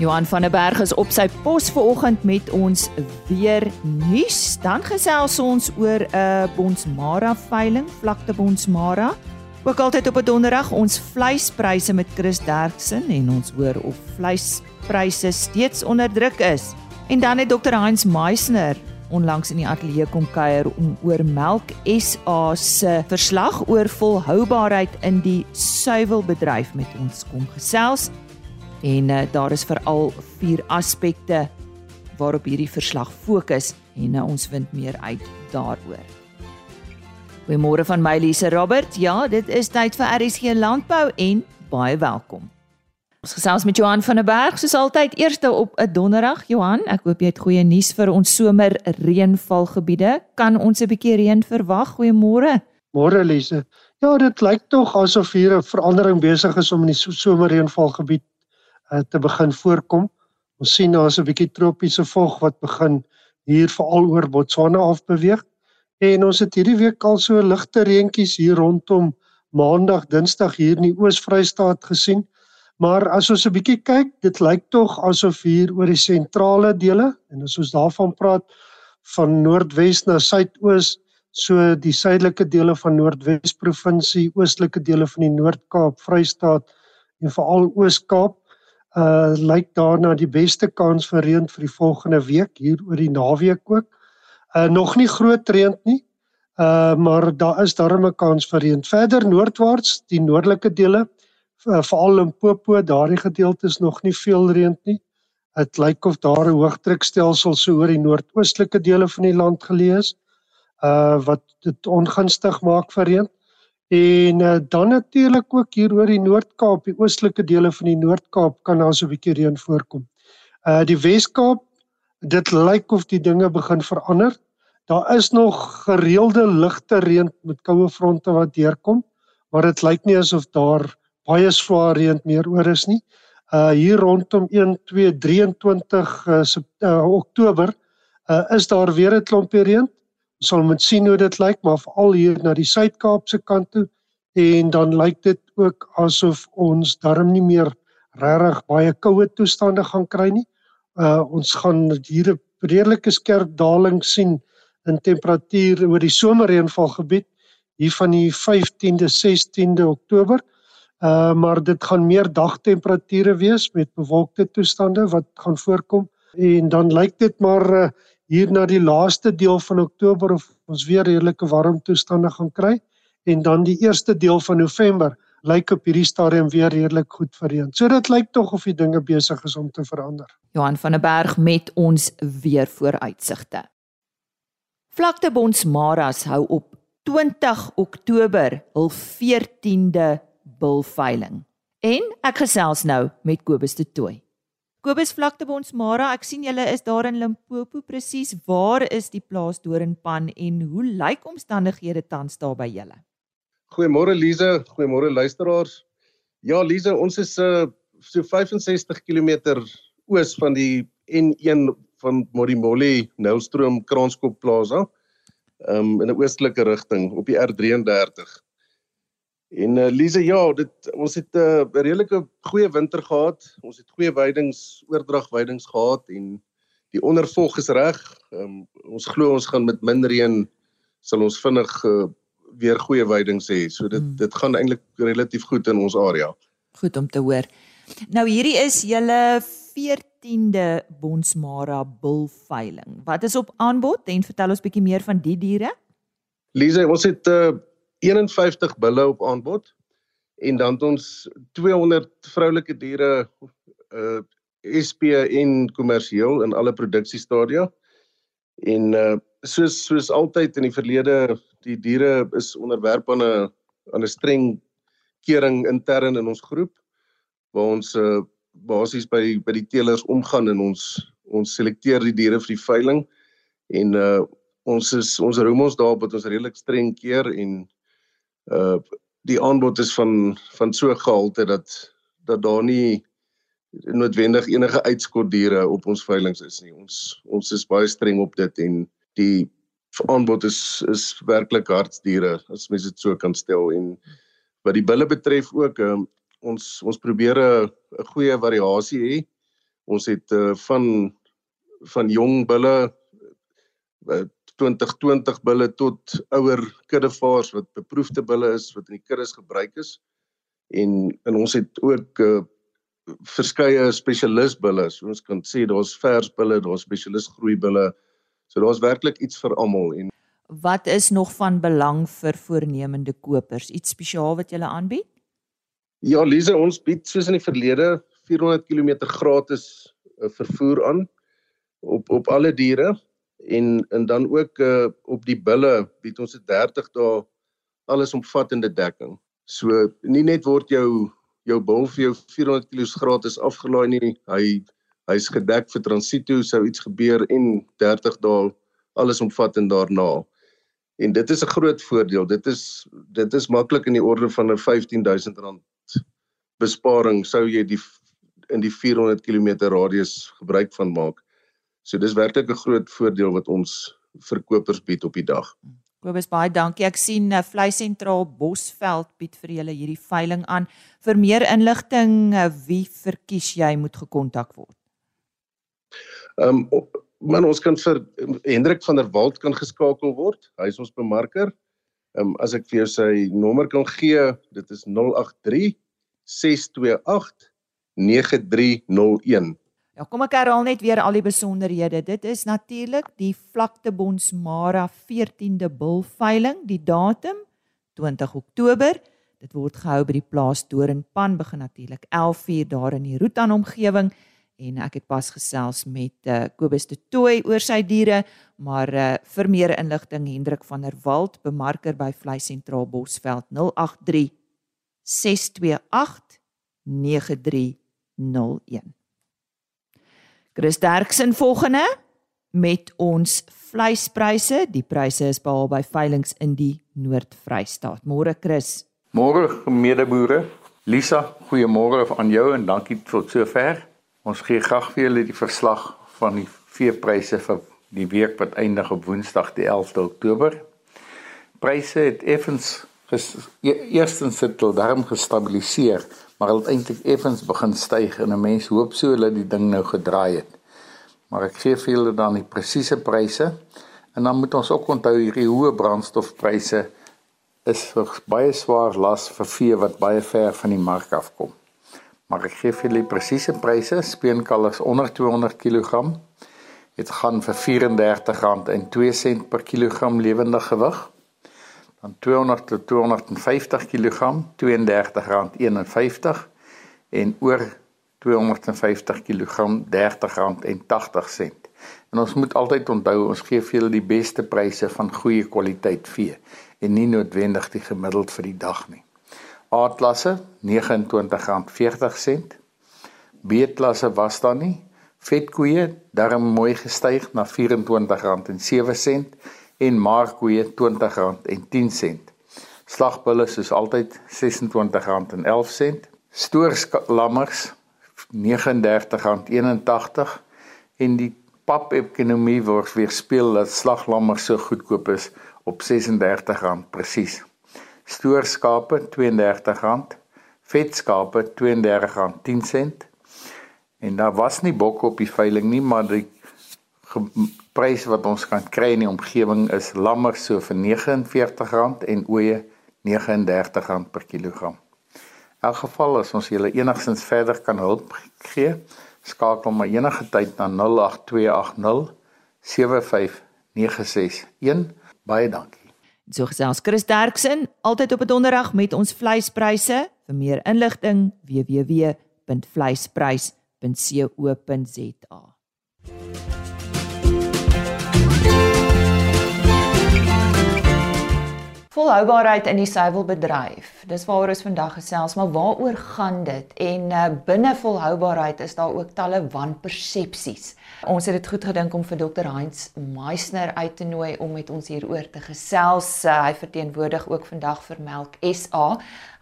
Johan van der Berg is op sy pos vanoggend met ons weer nuus. Dan gesels ons oor 'n uh, Bonsmara veiling, vlakte Bonsmara. Ook altyd op 'n donderdag ons vleispryse met Chris Derksen en ons hoor of vleispryse steeds onder druk is. En dan het Dr. Heinz Meisner onlangs in die ateljee kom kuier om oor Melk SA se verslag oor volhoubaarheid in die suiwelbedryf met ons kom gesels. En uh, daar is veral vier aspekte waarop hierdie verslag fokus en uh, ons vind meer uit daaroor. Goeiemôre van my Lise Robert. Ja, dit is tyd vir RSG Landbou en baie welkom. Ons gesels met Johan van der Berg soos altyd eerste op 'n donderdag. Johan, ek hoop jy het goeie nuus vir ons somer reënvalgebiede. Kan ons 'n bietjie reën verwag? Goeiemôre. Môre Lise. Ja, dit lyk tog asof hier 'n verandering besig is om in die somerreënvalgebied uh, te begin voorkom. Ons sien daar's 'n bietjie tropiese vog wat begin hier veral oor Botswana af beweeg. En ons het hierdie week al so ligte reentjies hier rondom Maandag, Dinsdag hier in die Oos-Vrystaat gesien. Maar as ons 'n bietjie kyk, dit lyk tog asof hier oor die sentrale dele en as ons daarvan praat van Noordwes na Suidoos, so die suidelike dele van Noordwes provinsie, oostelike dele van die Noord-Kaap, Vrystaat en veral Oos-Kaap, uh lyk daarna die beste kans vir reën vir die volgende week hier oor die naweek ook. Uh nog nie groot reën nie. Uh maar daar is darem 'n kans vir reën. Verder noordwaarts, die noordelike dele, uh, veral Limpopo, daardie gedeelte is nog nie veel reën nie. Dit lyk of daar 'n hoëdrukstelsel so oor die noordoostelike dele van die land geleë is. Uh wat dit ongunstig maak vir reën. En uh, dan natuurlik ook hier oor die Noord-Kaap, die oostelike dele van die Noord-Kaap kan daar so 'n bietjie reën voorkom. Uh die Wes-Kaap, dit lyk of die dinge begin verander. Daar is nog gereelde ligte reën met koue fronte wat deurkom, maar dit lyk nie asof daar baie swaar reën meer oor is nie. Uh hier rondom 1 2 23 uh, uh Oktober uh is daar weer 'n klompie reën sal moet sien hoe dit lyk maar veral hier na die Suid-Kaapse kant toe en dan lyk dit ook asof ons darm nie meer regtig baie koue toestande gaan kry nie. Uh ons gaan hier 'n redelike skerp daling sien in temperatuur oor die somerreënvalgebied hier van die 15de 16de Oktober. Uh maar dit gaan meer dagtemperature wees met bewolkte toestande wat gaan voorkom en dan lyk dit maar uh, hier na die laaste deel van Oktober of ons weer redelike warm toestande gaan kry en dan die eerste deel van November lyk op hierdie stadium weer redelik goed verreën. So dit lyk tog of die dinge besig is om te verander. Johan van der Berg met ons weer vooruitsigte. Vlakte Bonsmaras hou op 20 Oktober hul 14de bilveiling. En ek gesels nou met Kobus de Tooi. Kobus vlakte by ons Mara, ek sien julle is daar in Limpopo presies. Waar is die plaas Doringpan en hoe lyk omstandighede tans daar by julle? Goeiemôre Lize, goeiemôre luisteraars. Ja Lize, ons is uh, so 65 km oos van die N1 van Modimolle Nelstroom Kranskop Plaza. Um in 'n oostelike rigting op die R33. En uh, Lize, ja, dit ons het eh, 'n uh, redelike goeie winter gehad. Ons het goeie weidings, oordrag weidings gehad en die ondervog is reg. Um, ons glo ons gaan met min reën sal ons vinnig uh, weer goeie weidings hê. So dit hmm. dit gaan eintlik relatief goed in ons area. Goed om te hoor. Nou hierdie is julle 14de Bonsmara bulveiling. Wat is op aanbod en vertel ons bietjie meer van die diere? Lize, ons het uh, 51 bulle op aanbod en dan het ons 200 vroulike diere uh SP en kommersieel in alle produksiestadia. En uh soos soos altyd in die verlede die diere is onderwerp aan 'n aan 'n streng kering intern in ons groep waar ons uh basies by by die teelers omgaan en ons ons selekteer die diere vir die veiling en uh ons is ons roem ons daarop dat ons redelik streng keer en uh die aanbod is van van so gehalte dat dat daar nie noodwendig enige uitskot diere op ons veilinge is nie. Ons ons is baie streng op dit en die aanbod is is werklik hartsdiere as mens dit so kan stel en wat die bulle betref ook um, ons ons probeer 'n goeie variasie hê. Ons het uh, van van jong bulle uh, 2020 bulle tot ouer kuddevaars wat beproefde bulle is wat in die kuddes gebruik is. En en ons het ook uh, verskeie spesialisbulle. So ons kan sê daar's versbulle, daar's spesialis groeibulle. So daar's werklik iets vir almal en wat is nog van belang vir voornemende kopers? Iets spesiaal wat jy aanbied? Ja, Lize, ons bied soos in die verlede 400 km gratis uh, vervoer aan op op alle diere en en dan ook uh, op die bulle bied ons 'n 30 dae allesomvattende dekking. So nie net word jou jou bul vir jou 400 kg gratis afgelaai nie, hy hy's gedek vir transito sou iets gebeur en 30 dae allesomvattend daarna. En dit is 'n groot voordeel. Dit is dit is maklik in die orde van 'n 15000 rand besparing sou jy die in die 400 km radius gebruik van maak. So dis werklik 'n groot voordeel wat ons verkopers bied op die dag. Kobus baie dankie. Ek sien uh, Vleis Sentraal Bosveld bied vir julle hierdie veiling aan. Vir meer inligting, uh, wie verkies jy moet gekontak word? Ehm um, man ons kan vir Hendrik van der Walt kan geskakel word. Hy is ons bemarker. Ehm um, as ek vir jou sy nommer kan gee, dit is 083 628 9301. Ja, kom ek herhaal net weer al die besonderhede. Dit is natuurlik die Vlaktebons Mara 14de bulveiling, die datum 20 Oktober. Dit word gehou by die plaas Doringpan begin natuurlik 11:00 daar in die Rootan omgewing en ek het pas gesels met uh, Kobus de Tooi oor sy diere, maar uh, vir meer inligting Hendrik van der Walt, bemarker by Vleis Sentraal Bosveld 083 628 9301. Chris Derksen volgende met ons vleispryse. Die pryse is behaal by veilinge in die Noord-Vrystaat. Môre Chris. Môre medeboere. Lisa, goeiemôre aan jou en dankie tot sover. Ons gee graag vir julle die verslag van die veepryse vir die week wat eindig op Woensdag die 11de Oktober. Pryse het effens e-, eerstens het hulle darm gestabiliseer, maar hulle het eintlik effens begin styg en 'n mens hoop so hulle die ding nou gedraai het. Maar ek gee vir julle dan die presiese pryse en dan moet ons ook onthou hierdie hoë brandstofpryse is baie swaar las vir vee wat baie ver van die mark af kom. Maar ek gee vir julle presiese pryse. Speenkalfs onder 200 kg het gaan vir R34.02 per kilogram lewendige gewig dan 200 tot 250 kg R32.51 en oor 250 kg R30.80. En ons moet altyd onthou ons gee vir julle die beste pryse van goeie kwaliteit vee en nie noodwendig die gemiddeld vir die dag nie. A-klasse R29.40. B-klasse was daar nie. Vetkoeie darm mooi gestyg na R24.07 en markkoeie R20.10. Slagbulle soos altyd R26.11. Stoorlammers R39.81 en die papekonomie word weerspieël dat slaglammers so goedkoop is op R36 presies. Stoorskape R32, vetskape R32.10 en daar was nie bokke op die veiling nie, maar die prys wat ons kan kry in die omgewing is lammer so vir R49 en ooe R39 per kilogram. In elk geval as ons julle enigstens verder kan help gee, skakel maar enige tyd na 08280 75961. Baie dankie. So gesels Chris Derksen altyd op 'n donderdag met ons vleispryse. Vir meer inligting www.vleisprys.co.za. Volhoubaarheid in die suiwelbedryf. Dis waaroor ons vandag gesels, maar waaroor gaan dit? En uh, binne volhoubaarheid is daar ook talle wanpersepsies. Ons het dit goed gedink om vir Dr. Heinz Meisner uit te nooi om met ons hieroor te gesels. Uh, hy verteenwoordig ook vandag vir Melk SA.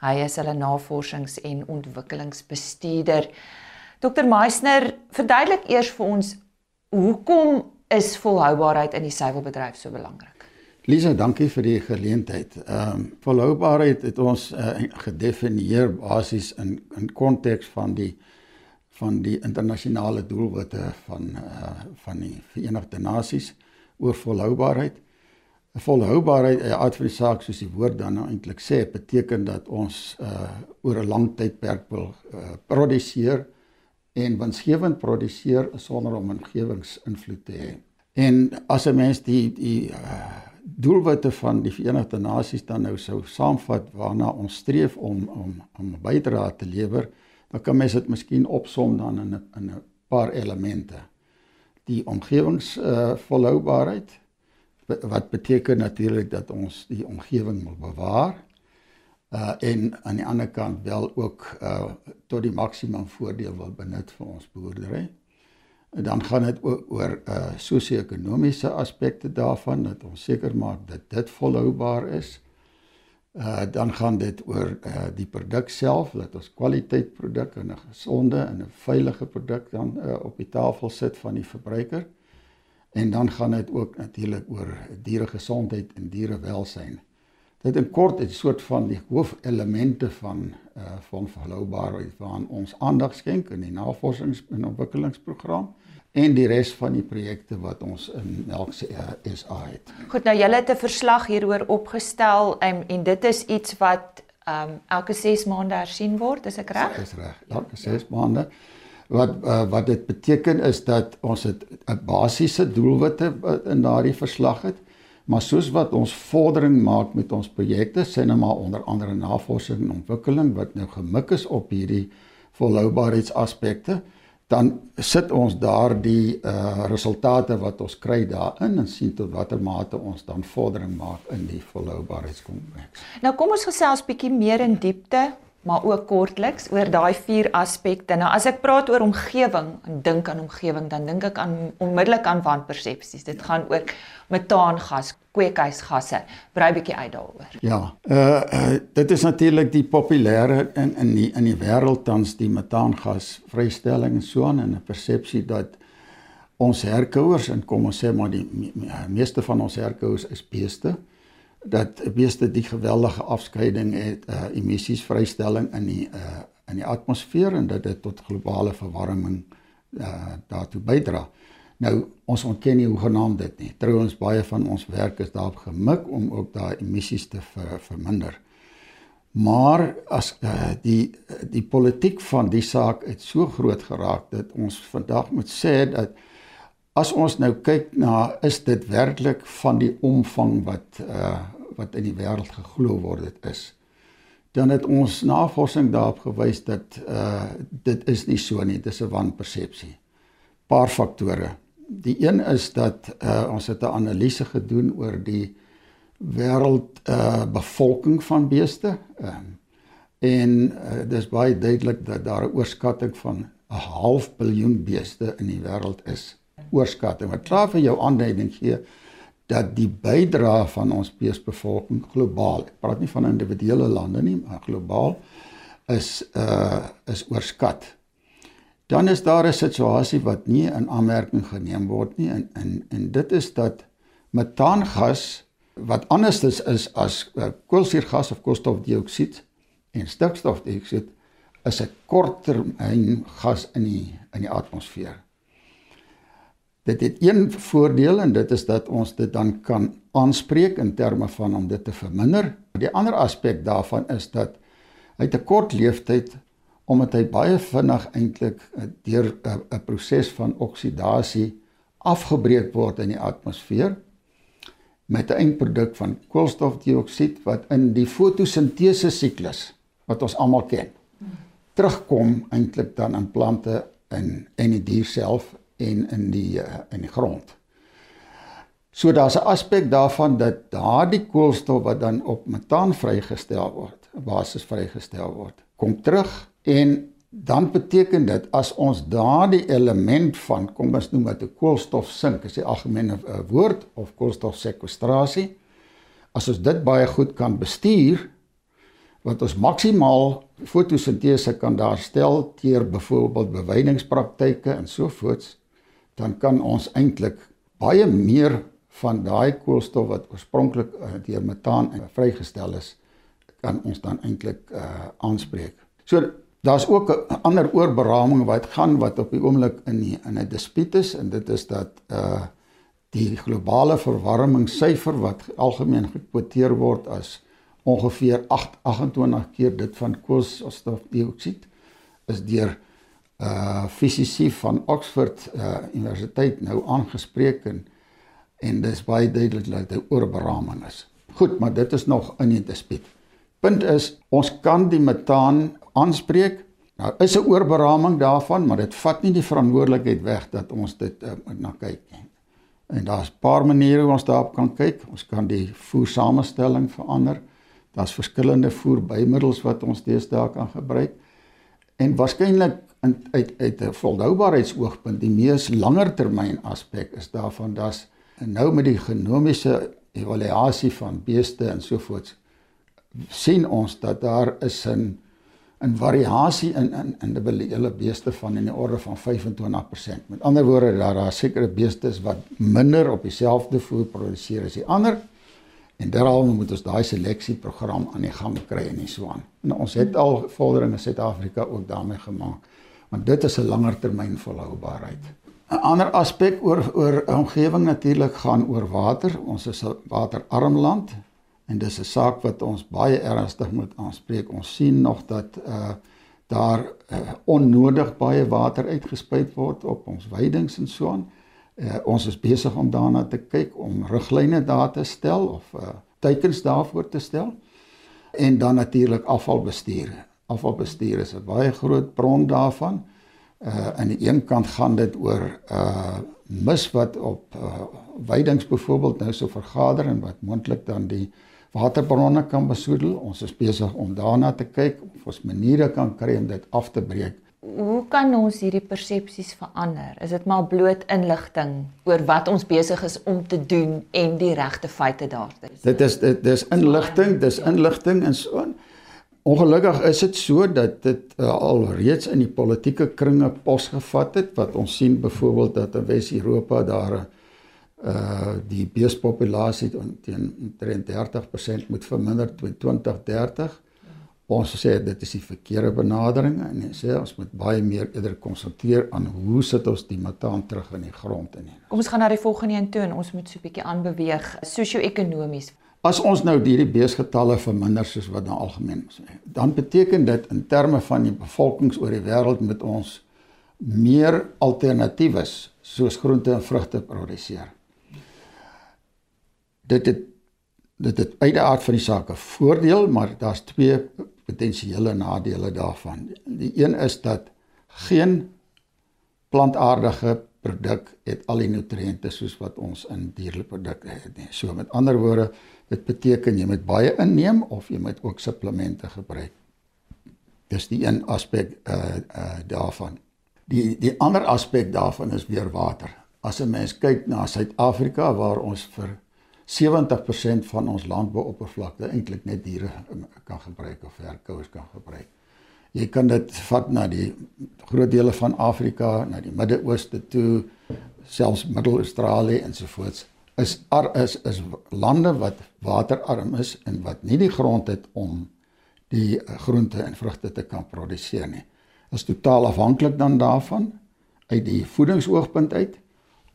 Hy is hulle navorsings- en ontwikkelingsbestuurder. Dr. Meisner, verduidelik eers vir ons hoekom is volhoubaarheid in die suiwelbedryf so belangrik? Lisa, dankie vir die geleentheid. Ehm um, volhoubaarheid het ons uh, gedefinieer basies in in konteks van die van die internasionale doelwitte van uh van die Verenigde Nasies oor volhoubaarheid. Volhoubaarheid, ja, uit vir die saak soos die woord dan nou eintlik sê, beteken dat ons uh oor 'n lang tydperk wil uh, produseer en winsgewend produseer sonder om omgewingsinvloed te hê. En as 'n mens die die uh doelwitte van die Verenigde Nasies dan nou sou saamvat waarna ons streef om om om 'n bydrae te lewer, dan kan mens dit miskien opsom dan in 'n in 'n paar elemente. Die omgewings uh volhoubaarheid wat beteken natuurlik dat ons die omgewing moet bewaar uh en aan die ander kant wel ook uh tot die maksimum voordeel wil benut vir ons boerdery. Dan gaan dit ook oor uh sosio-ekonomiese aspekte daarvan dat ons seker maak dat dit volhoubaar is. Uh dan gaan dit oor uh die produk self, dat ons kwaliteit produk en 'n gesonde en 'n veilige produk dan uh, op die tafel sit van die verbruiker. En dan gaan dit ook natuurlik oor dieregesondheid en dierewelsyn. Dit in kort is 'n soort van die hoofelemente van uh van volhoubaarheid waaraan ons aandag skenk in die navorsings en ontwikkelingsprogram en die res van die projekte wat ons in Melk SA het. Goed, nou julle het 'n verslag hieroor opgestel um, en dit is iets wat um elke 6 maande hersien word, is ek reg? Dis reg. Elke 6 maande. Wat uh, wat dit beteken is dat ons 'n basiese doelwitte in daardie verslag het Maar soos wat ons vordering maak met ons projekte, sê nou maar onder andere navorsing en ontwikkeling wat nou gemik is op hierdie volhoubaarheidsaspekte, dan sit ons daardie uh resultate wat ons kry daarin en sien tot watter mate ons dan vordering maak in die volhoubaarheidskompleks. Nou kom ons gesels bietjie meer in diepte maar ook kortliks oor daai vier aspekte. Nou as ek praat oor omgewing en dink aan omgewing, dan dink ek aan onmiddellik aan wanpersepsies. Dit gaan ook metaangas, kweekhuisgasse. Brei bietjie uit daaroor. Ja, uh, uh dit is natuurlik die populêre in in die in die wêreld tans die metaangas vrystelling en so aan en 'n persepsie dat ons herkouers en kom ons sê maar die meeste van ons herkouers is beeste dat beeste die geweldige afskeiding het uh emissies vrystelling in die uh in die atmosfeer en dat dit tot globale verwarming uh daartoe bydra. Nou ons ontken nie hoe genaamd dit nie. Trouwens baie van ons werk is daarop gemik om ook daai emissies te ver, verminder. Maar as uh, die die politiek van die saak het so groot geraak dat ons vandag moet sê dat as ons nou kyk na is dit werklik van die omvang wat uh wat in die wêreld geglo word dit is dan het ons navorsing daarop gewys dat uh dit is nie so nie dit is 'n wanpersepsie. Paar faktore. Die een is dat uh ons het 'n analise gedoen oor die wêreld uh bevolking van beeste. Uh, en uh, dis baie duidelik dat daar 'n oorskatting van 'n half biljoen beeste in die wêreld is. Oorskatting. Wat klaar vir jou aanduiding gee dat die bydrae van ons beesbevolking globaal, ek praat nie van individuele lande nie, maar globaal is uh is oorskat. Dan is daar 'n situasie wat nie in aanmerking geneem word nie en en en dit is dat metaangas wat anders is, is as uh, koolsuurgas of koolstofdioksied en stikstofdioksied is 'n korttermyn gas in die in die atmosfeer. Dit het een voordeel en dit is dat ons dit dan kan aanspreek in terme van om dit te verminder. Die ander aspek daarvan is dat hy te kort leeftyd omdat hy baie vinnig eintlik eh, deur eh, 'n proses van oksidasie afgebreek word in die atmosfeer met 'n eindproduk van koolstofdioksied wat in die fotosintese siklus wat ons almal ken terugkom eintlik dan in plante en in die dier self en in die uh, in die grond. So daar's 'n aspek daarvan dat daardie koolstof wat dan op metaan vrygestel word, basis vrygestel word, kom terug en dan beteken dit as ons daardie element van kom ons noem dit 'n koolstofsink, is die algemene uh, woord of koolstofsekwestrasie, as ons dit baie goed kan bestuur wat ons maksimaal fotosintese kan daarstel teer byvoorbeeld bewyningspraktyke en so voorts dan kan ons eintlik baie meer van daai koolstof wat oorspronklik uh, deur metaan vrygestel is kan ons dan eintlik uh, aanspreek. So Daar's ook 'n ander oorberaming wat gaan wat op die oomblik in die, in 'n dispuut is en dit is dat uh die globale verwarmingssyfer wat algemeen gekwoteer word as ongeveer 8 28 keer dit van koolstofdioksied is deur uh fisici van Oxford uh Universiteit nou aangespreek en en dis baie duidelik dat dit oorberaming is. Goed, maar dit is nog in die dispuut. Punt is ons kan die metaan aanspreek. Nou is 'n oorberaming daarvan, maar dit vat nie die verantwoordelikheid weg dat ons dit uh, na kyk nie. En daar's 'n paar maniere hoe ons daarop kan kyk. Ons kan die voersamestelling verander. Daar's verskillende voerbymiddels wat ons deesdae kan gebruik. En waarskynlik uit uit 'n volhoubaarheidsoogpunt die mees langer termyn aspek is daarvan dat nou met die genomiese evaluasie van beeste en so voort sien ons dat daar is 'n 'n variasie in in individuele beeste van in die orde van 25%. Met ander woorde, daar daar sekere beeste is wat minder op dieselfde voer produseer as die ander. En daarom moet ons daai seleksieprogram aan die gang kry en so aan. En ons het al vordering in Suid-Afrika ook daarmee gemaak. Want dit is 'n langer termyn volhoubaarheid. 'n Ander aspek oor oor omgewing natuurlik gaan oor water. Ons is 'n waterarm land en dis 'n saak wat ons baie ernstig moet aanspreek. Ons sien nog dat uh daar uh, onnodig baie water uitgespuit word op ons weidings en so aan. Uh, ons is besig om daarna te kyk om riglyne daar te stel of uh teikens daarvoor te stel. En dan natuurlik afvalbestuur. Afvalbestuur is 'n baie groot bron daarvan. Uh aan die een kant gaan dit oor uh mis wat op uh weidings byvoorbeeld nou so vergader en wat moontlik dan die waterbronne kan besoedel. Ons is besig om daarna te kyk of ons maniere kan kry om dit af te breek. Hoe kan ons hierdie persepsies verander? Is dit maar bloot inligting oor wat ons besig is om te doen en die regte feite daar te is? Dit is dit dis inligting, dis inligting en so aan. Ongelukkig is dit so dat dit uh, al reeds in die politieke kringe posgevat het wat ons sien byvoorbeeld dat in Wes-Europa daar uh die beespopulasie teen 33% moet verminder tot 2030. Ons sê dit is die verkeerde benadering en sê ons moet baie meer eerder konsentreer aan hoe sit ons die metaan terug in die grond in. Kom ons gaan na die volgende een toe en ons moet so 'n bietjie aanbeweeg sosio-ekonomies. As ons nou hierdie beesgetalle verminder soos wat nou algemeen is, dan beteken dit in terme van die bevolkings oor die wêreld moet ons meer alternatiewe soos groente en vrugte produseer dit het dit het uit die aard van die saak 'n voordeel, maar daar's twee potensiële nadele daarvan. Die een is dat geen plantaardige produk het al die nutriënte soos wat ons in dierlike produkte het nie. So met ander woorde, dit beteken jy moet baie inneem of jy moet ook supplemente gebruik. Dis die een aspek uh uh daarvan. Die die ander aspek daarvan is weer water. As 'n mens kyk na Suid-Afrika waar ons vir 70% van ons landbouoppervlakte eintlik net diere um, kan gebruik of verkouers kan gebruik. Jy kan dit vat na die groot dele van Afrika, na die Midde-Ooste toe, selfs Middel-Australië ensovoorts. Is ar, is is lande wat waterarm is en wat nie die grond het om die uh, groente en vrugte te kan produseer nie. Is totaal afhanklik dan daarvan uit die voedingsoogpunt uit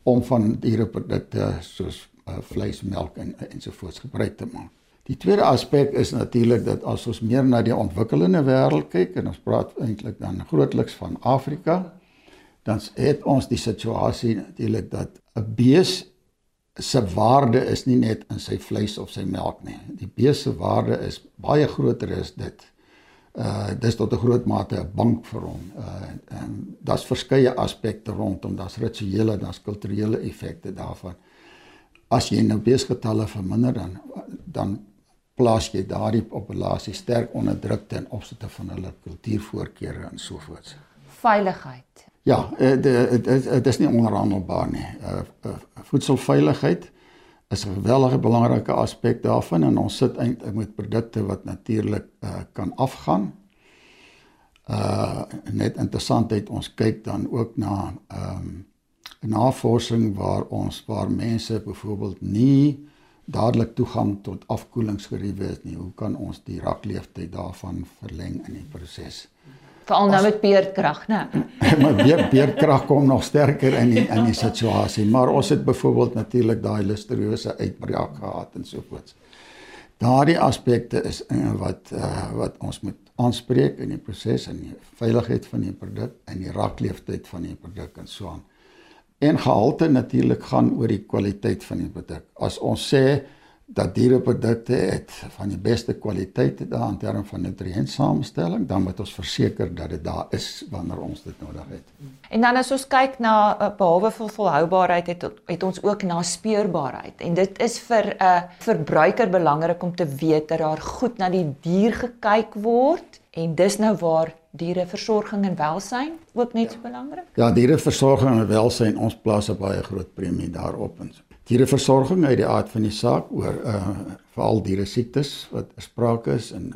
om van diereprodukte soos uh, vleis, melk en ensovoorts gebruik te maak. Die tweede aspek is natuurlik dat as ons meer na die ontwikkelende wêreld kyk en ons praat eintlik dan grootliks van Afrika, dan het ons die situasie natuurlik dat 'n bees se waarde is nie net in sy vleis of sy melk nie. Die bees se waarde is baie groter as dit. Uh dis tot 'n groot mate 'n bank vir hom. Uh en daar's verskeie aspekte rondom, daar's rituele, daar's kulturele effekte daarvan as jy nou beesgetalle verminder dan dan plaas jy daardie populasie sterk onder druk ten opsigte van hulle kultuurvoorkeure en so voort. Veiligheid. Ja, eh, dit is nie onverhandelbaar nie. Uh, uh, voedselveiligheid is 'n geweldige belangrike aspek daarvan en ons sit eintlik met produkte wat natuurlik uh, kan afgaan. Uh net interessantheid ons kyk dan ook na ehm um, navorsing waar ons waar mense byvoorbeeld nie dadelik toegang tot afkoelingsgeriewe het nie. Hoe kan ons die rakleeftyd daarvan verleng in die proses? Veral nou met beerdkrag, né? maar beer, beerdkrag kom nog sterker in die, in die situasie, maar ons het byvoorbeeld natuurlik daai listerose uitbraak gehad en so voort. Daardie aspekte is wat uh, wat ons moet aanspreek in die proses en die veiligheid van die produk en die rakleeftyd van die produk en so aan. En gehalte natuurlik gaan oor die kwaliteit van die produk. As ons sê dat diereprodukte het van die beste kwaliteit daar in terme van nutriëntsamestelling, dan moet ons verseker dat dit daar is wanneer ons dit nodig het. En dan as ons kyk na uh, behalwe vir volhoubaarheid het het ons ook na speurbaarheid. En dit is vir 'n uh, verbruiker belangrik om te weet dat daar goed na die dier gekyk word en dis nou waar diereversorging en welsyn ook net so belangrik. Ja, diereversorging en welsyn ons plaas 'n baie groot premie daarop en diereversorging uit die aard van die saak oor uh veral diere siektes wat sprake is en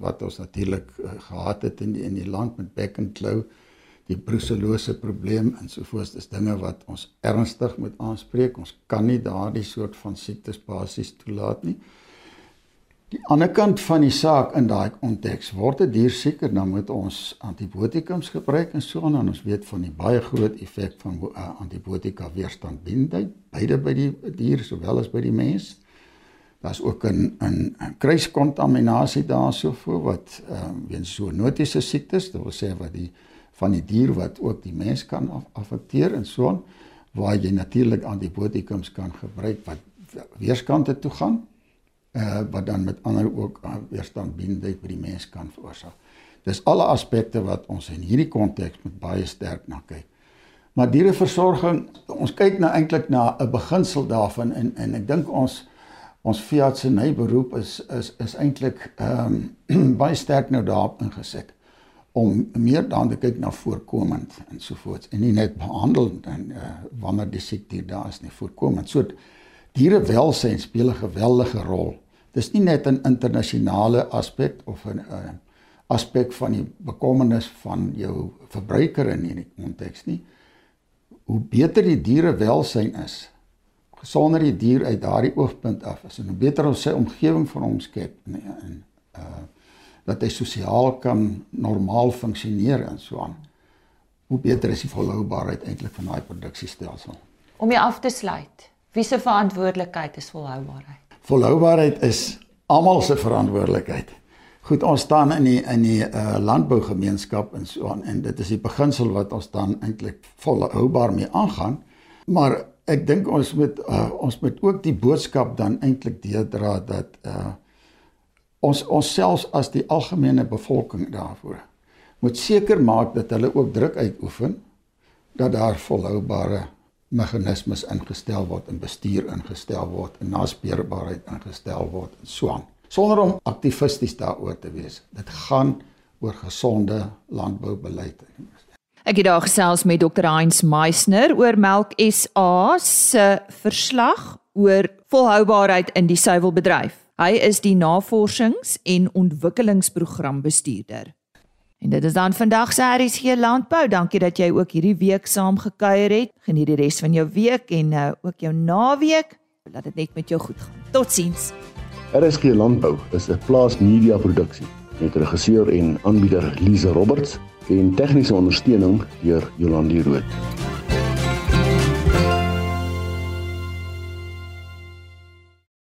wat ons natuurlik uh, gehad het in die, in die land met bek en klou die bruselose probleem en sovoorts dis dinge wat ons ernstig moet aanspreek. Ons kan nie daardie soort van siektes basies toelaat nie Die ander kant van die saak in daai konteks word 'n dier seker dan moet ons antibiotikums gebruik en so aan en ons weet van die baie groot effek van uh, antibiotika weerstandbindheid beide by die dier sowel as by die mens. Daar's ook 'n 'n kruiskontaminasie daarso voor wat ehm uh, weens zoonotiese siektes, dit wil sê wat die van die dier wat ook die mens kan affekteer en so aan waar jy natuurlik antibiotikums kan gebruik wat weerskante toe gaan uh, wat dan met ander ook uh, weerstandbindheid by die mens kan veroorsaak. Dis alle aspekte wat ons in hierdie konteks met baie sterk na kyk. Maar diereversorging, ons kyk nou eintlik na 'n beginsel daarvan en en ek dink ons ons veeartseny beroep is is is eintlik ehm um, baie sterk nou daarop ingeset om meer dan te kyk na voorkomend en so voort en nie net behandel en uh, wanneer die siekte daar is nie voorkomend. So dierewelsyn speel 'n geweldige rol Dis nie net 'n internasionale aspek of 'n uh, aspek van die bekommernis van jou verbruiker in hierdie konteks nie. Hoe beter die dierewelsyn is, gesonder die dier uit daardie oogpunt af is en hoe beter ons sy omgewing vir hom skep nee, en uh dat hy sosiaal kan normaal funksioneer en so aan. Hoe beter is die volhoubaarheid eintlik van daai produksiestelsel? Om jy af te sluit, wie se verantwoordelikheid is volhoubaarheid? Volhoubaarheid is almal se verantwoordelikheid. Goed, ons staan in die in die uh, landbougemeenskap en so aan en dit is die beginsel wat ons dan eintlik volhoubaar mee aangaan. Maar ek dink ons moet uh, ons moet ook die boodskap dan eintlik deurdra dat uh, ons ons selfs as die algemene bevolking daarvoor moet seker maak dat hulle ook druk uitoefen dat daar volhoubare meganismes ingestel word en bestuur ingestel word en naspeurbaarheid ingestel word en so aan sonder om aktivisties daaroor te wees dit gaan oor gesonde landboubeleid Ek het daar gesels met Dr Heinz Meisner oor Melk SA se verslag oor volhoubaarheid in die suiwelbedryf. Hy is die navorsings- en ontwikkelingsprogrambestuurder. En dit is dan vandag se RSG Landbou. Dankie dat jy ook hierdie week saam gekuier het. Geniet die res van jou week en uh, ook jou naweek. Laat dit net met jou goed gaan. Totsiens. RSG Landbou is 'n plaas media produksie met regisseur en aanbieder Lize Roberts en tegniese ondersteuning deur Jolande Rooi.